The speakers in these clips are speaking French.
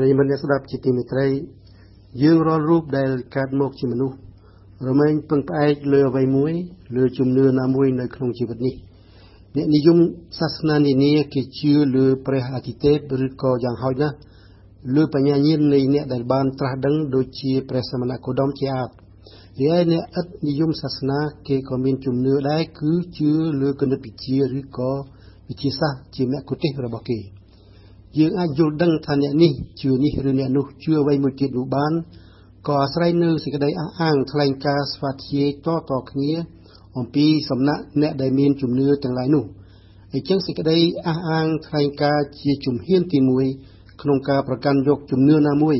ប្រិយមិត្តអ្នកស្ដាប់ជាទីមេត្រី យើងរាល់រូបដែលកើតមកជាមនុស្សរមែងពឹងផ្អែកលើអ្វីមួយលើជំនឿណាមួយនៅក្នុងជីវិតនេះអ្នកនិយមសាសនានានាគេជឿលើព្រះអាទិទេពឬក៏យ៉ាងហោចណាស់លើបញ្ញាញាណនៃអ្នកដែលបានត្រាស់ដឹងដូចជាព្រះសមណគោតមជាអាបរីឯអ្នកឥតនិយមសាសនាគេក៏មានជំនឿដែរគឺជឿលើគណិតវិទ្យាឬក៏វិទ្យាសាស្ត្រជាមគ្គុទ្ទេសក៍របស់គេ យើងអាចយល់ដឹងថាអ្នកនេះជឿនេះឬអ្នកនោះជឿអ្វីមួយទៀតនោះបានក៏អាស្រ័យនៅសេចក្តីអះអាងថ្លែងការស្វាធ្យាយតតគ្នាអំពីសំណាក់អ្នកដែលមានជំនឿទាំងឡាយនោះអញ្ចឹងសេចក្តីអះអាងថ្លែងការជាជំហានទី1ក្នុងការប្រកាន់យកជំនឿណាមួយ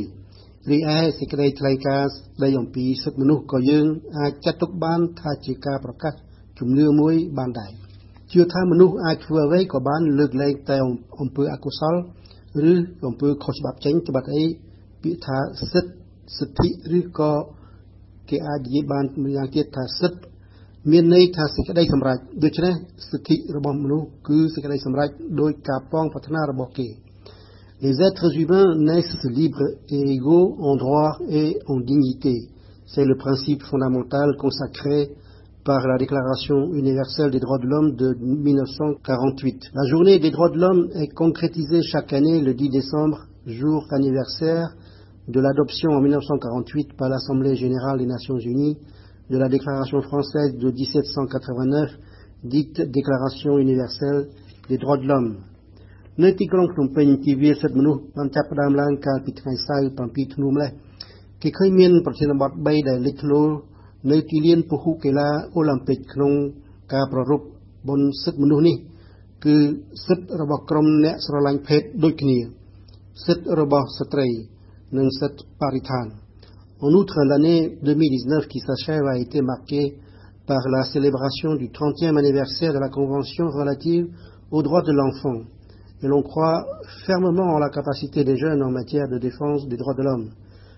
រីឯសេចក្តីថ្លែងការណ៍ស្ដីអំពីសិទ្ធិមនុស្សក៏យើងអាចចាត់ទុកបានថាជាការប្រកាសជំនឿមួយបានដែរ ជឿថាមនុស្សអាចធ្វើអ្វីក៏បានលើកលែងតែអំពើអកុសលឬអំពើខុសច្បាប់ចេញច្បាប់អីពាក្យថាសិទ្ធសិទ្ធិឬក៏គេអាចនិយាយបានម្យ៉ាងទៀតថាសិទ្ធមានន័យថាសេចក្តីសម្រេចដូច្នេះសិទ្ធិរបស់មនុស្សគឺសេចក្តីសម្រេចដោយការប៉ងប្រាថ្នារបស់គេ Les êtres humains naissent libres et égaux en droit et en dignité. C'est le principe fondamental consacré par la Déclaration universelle des droits de l'homme de 1948. La journée des droits de l'homme est concrétisée chaque année le 10 décembre, jour anniversaire de l'adoption en 1948 par l'Assemblée générale des Nations unies de la Déclaration française de 1789, dite Déclaration universelle des droits de l'homme. នៅទីក្រុងភ្នំពេញទិវាសិទ្ធិមនុស្សបានចាប់ផ្ដើមឡើងកាលពីថ្ងៃសៅរ៍7ធ្នូម្លេះគេឃើញមានប្រធានបទ3ដែលលេចធ្លោ នៅទីលានពហុកីឡាអូឡ িম্প ិកក្នុងការប្ររពបុណ្យសិទ្ធិមនុស្សនេះគឺសិទ្ធិរបស់ក្រុមអ្នកស្រឡាញ់ភេទដូចគ្នាសិទ្ធិរបស់ស្ត្រីនិងសិទ្ធិបរិស្ថាន En outre, l'année 2019 qui s'achève a été marquée par la célébration du 30e anniversaire de la Convention relative aux droits de l'enfant. Et l'on croit fermement en la capacité des jeunes en matière de défense des droits de l'homme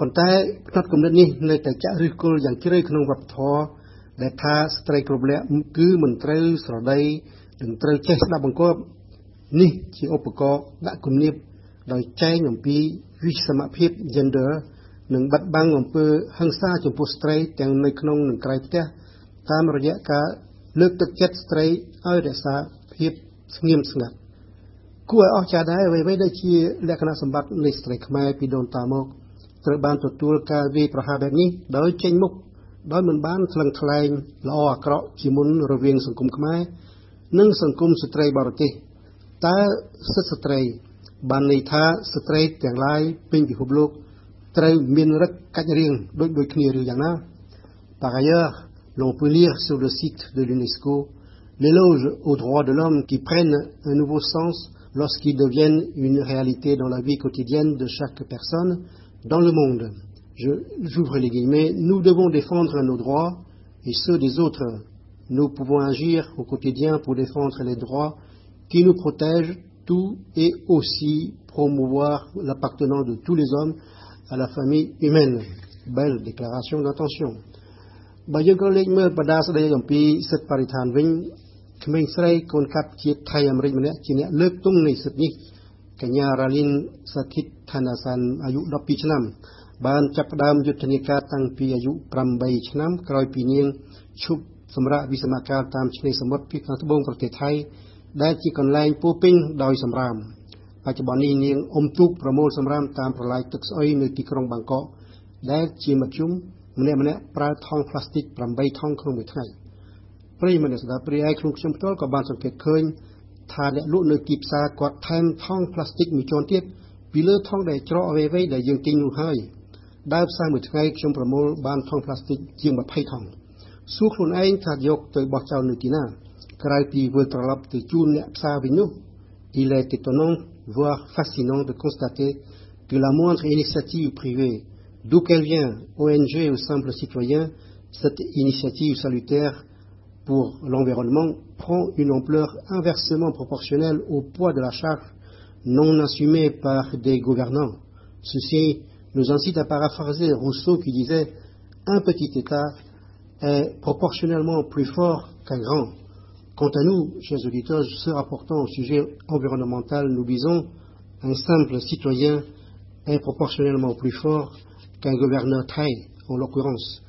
ប៉ុន្តែផ្នត់គំនិតនេះនៅតែចាក់ឫសគល់យ៉ាងជ្រៅក្នុងវប្បធម៌ដែលថាស្ត្រីគ្រប់លក្ខគឺមិនត្រូវស្រដីនិងត្រូវចេះស្ដាប់បង្គាប់នេះជាឧបករណ៍ដាក់គំនាបដោយចែងអំពីវិសមភាព gender និងបាត់បង់អំពើហិង្សាចំពោះស្ត្រីទាំងនៅក្នុងនិងក្រៅផ្ទះតាមរយៈការលើកទឹកចិត្តស្ត្រីឲ្យរក្សាភាពស្ងៀមស្ងាត់គួរឲ្យអស្ចារ្យដែរអ្វីៗដែលជាលក្ខណៈសម្បត្តិនៃស្ត្រីខ្មែរពីដូនតាមក ត្រូវបានទទួលការវាយប្រហារបែបនេះដោយចេញមុខដោយមិនបានថ្លឹងថ្លែងល្អអាក្រក់ជាមុនរវាងសង្គមខ្មែរនិងសង្គមស្ត្រីបរទេសតើសិទ្ធិស្ត្រីបានន័យថាស្ត្រីទាំងឡាយពេញពិភពលោកត្រូវមានរឹកកាច់រៀងដូចដូចគ្នាឬយ៉ាងណា Par ailleurs, l'on peut lire sur le site de l'UNESCO l'éloge aux droits de l'homme qui prennent un nouveau sens lorsqu'ils deviennent une réalité dans la vie quotidienne de chaque personne dans le monde. J'ouvre les guillemets, nous devons défendre nos droits et ceux des autres. Nous pouvons agir au quotidien pour défendre les droits qui nous protègent tout et aussi promouvoir l'appartenance de tous les hommes à la famille humaine. Belle déclaration d'intention. បើយើងក៏លេខមើលបដាស្ដីអំពីសិទ្ធិបរិស្ថានវិញក្មេងស្រីកូនកាត់ជាតិថៃអាមេរិកម្នាក់ជាអ្នកលើកទង់នៃសិទ្ធិនេះ កញ្ញារ៉ាលីនសាគិតឋានាសានអាយុ12ឆ្នាំ បានចាប់ផ្ដើមយុទ្ធនាការតាំងពីអាយុ8ឆ្នាំក្រោយពីនាងឈប់សម្រាប់វិសមការតាមឆ្នេរសមុទ្រពីខាងត្បូងប្រទេសថៃដែលជាកន្លែងពោពេញដោយសម្រាមបច្ចុប្បន្ននេះនាងអុំទូកប្រមូលសម្រាមតាមប្រឡាយទឹកស្អុយនៅទីក្រុងបាងកកដែលជាមធ្យមម្នាក់ម្នាក់ប្រើថង់ប្លាស្ទិក8ថង់ក្នុងមួយថ្ងៃប្រិយមិត្តស្ដាប់ព្រាយក្នុងខ្ញុំផ្ទាល់ក៏បានសង្កេតឃើញ ថាអ្នកលក់នៅទីផ្សារគាត់ថែមថង់ប្លាស្ទិកមួយជាន់ទៀតពីលើថង់ដែលច្រកអ្វីៗដែលយើងទិញនោះហើយដើរផ្សារមួយថ្ងៃខ្ញុំប្រមូលបានថង់ប្លាស្ទិកជាង20ថង់សួរខ្លួនឯងថាយកទៅបោះចោលនៅទីណាក្រៅពីវិលត្រឡប់ទៅជូនអ្នកផ្សារវិញនោះ Il est étonnant voire fascinant de constater que la moindre initiative privée, d'où qu'elle vient, ONG ou simple citoyen, cette initiative salutaire pour l'environnement prend une ampleur inversement proportionnelle au poids de la charge non assumée par des gouvernants. Ceci nous incite à paraphraser Rousseau qui disait Un petit État est proportionnellement plus fort qu'un grand. Quant à nous, chers auditeurs, se rapportant au sujet environnemental, nous disons un simple citoyen est proportionnellement plus fort qu'un gouverneur traîne, en l'occurrence.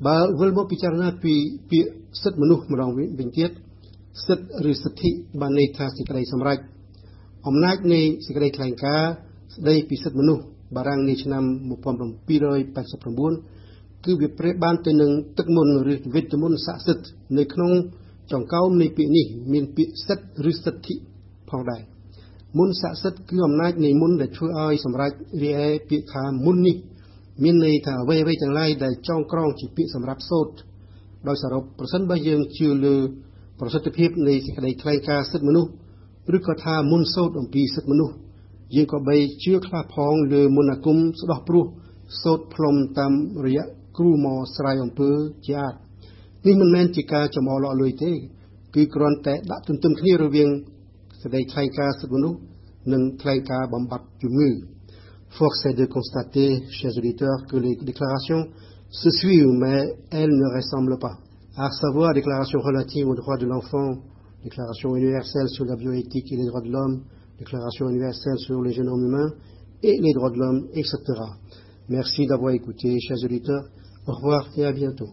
ba volmo picarna pi pi sat manuh សិទ្ធិមនុស្សម្ដងវិញទៀតសិទ្ធិឬសិទ្ធិបានន័យថាសេចក្តីសម្រេចអំណាចនៃសេចក្តីថ្លែងការណ៍ស្តីពីសិទ្ធិមនុស្សបារាំងនាឆ្នាំ1789គឺវាប្រៀបបានទៅនឹងទឹកមុនឬវិតមុនស័ក្តិសិទ្ធិនៅក្នុងចង្កោមនៃពាក្យនេះមានពាក្យសិទ្ធិឬសិទ្ធិផងដែរមុនស័ក្តិសិទ្ធិគឺអំណាចនៃមុនដែលធ្វើឲ្យសម្រេចរីឯពាក្យថាមុននេះមានន័យថាអ្វីអ្វីទាំងឡាយដែលចងក្រងជាពាក្យសម្រាប់សូត្រដោយសរុបប្រសិនបើយើងជឿលើ ប្រសិទ្ធភាពនៃសេចក្តីថ្លែងការណ៍សិទ្ធិមនុស្សឬក៏ថាមុនសូត្រអំពីសិទ្ធិមនុស្សយើងក៏បីជឿខ្លះផងលើមន្តអាគមស្ដោះព្រោះសូត្រផ្លុំតាមរយៈគ្រូមកស្រ័យអំពើជាអាចនេះមិនមែនជាការចំអល់លួយទេ គឺគ្រាន់តែដាក់ទន្ទឹមគ្នារវាងសេចក្តីថ្លែងការណ៍សិទ្ធិមនុស្សនិងថ្លែងការណ៍បំបត្តិជំងឺ Force est de constater, chers auditeurs, que les déclarations se suivent, mais elles ne ressemblent pas. À savoir, déclaration relative aux droits de l'enfant, déclaration universelle sur la bioéthique et les droits de l'homme, déclaration universelle sur les génomes humains et les droits de l'homme, etc. Merci d'avoir écouté, chers auditeurs. Au revoir et à bientôt.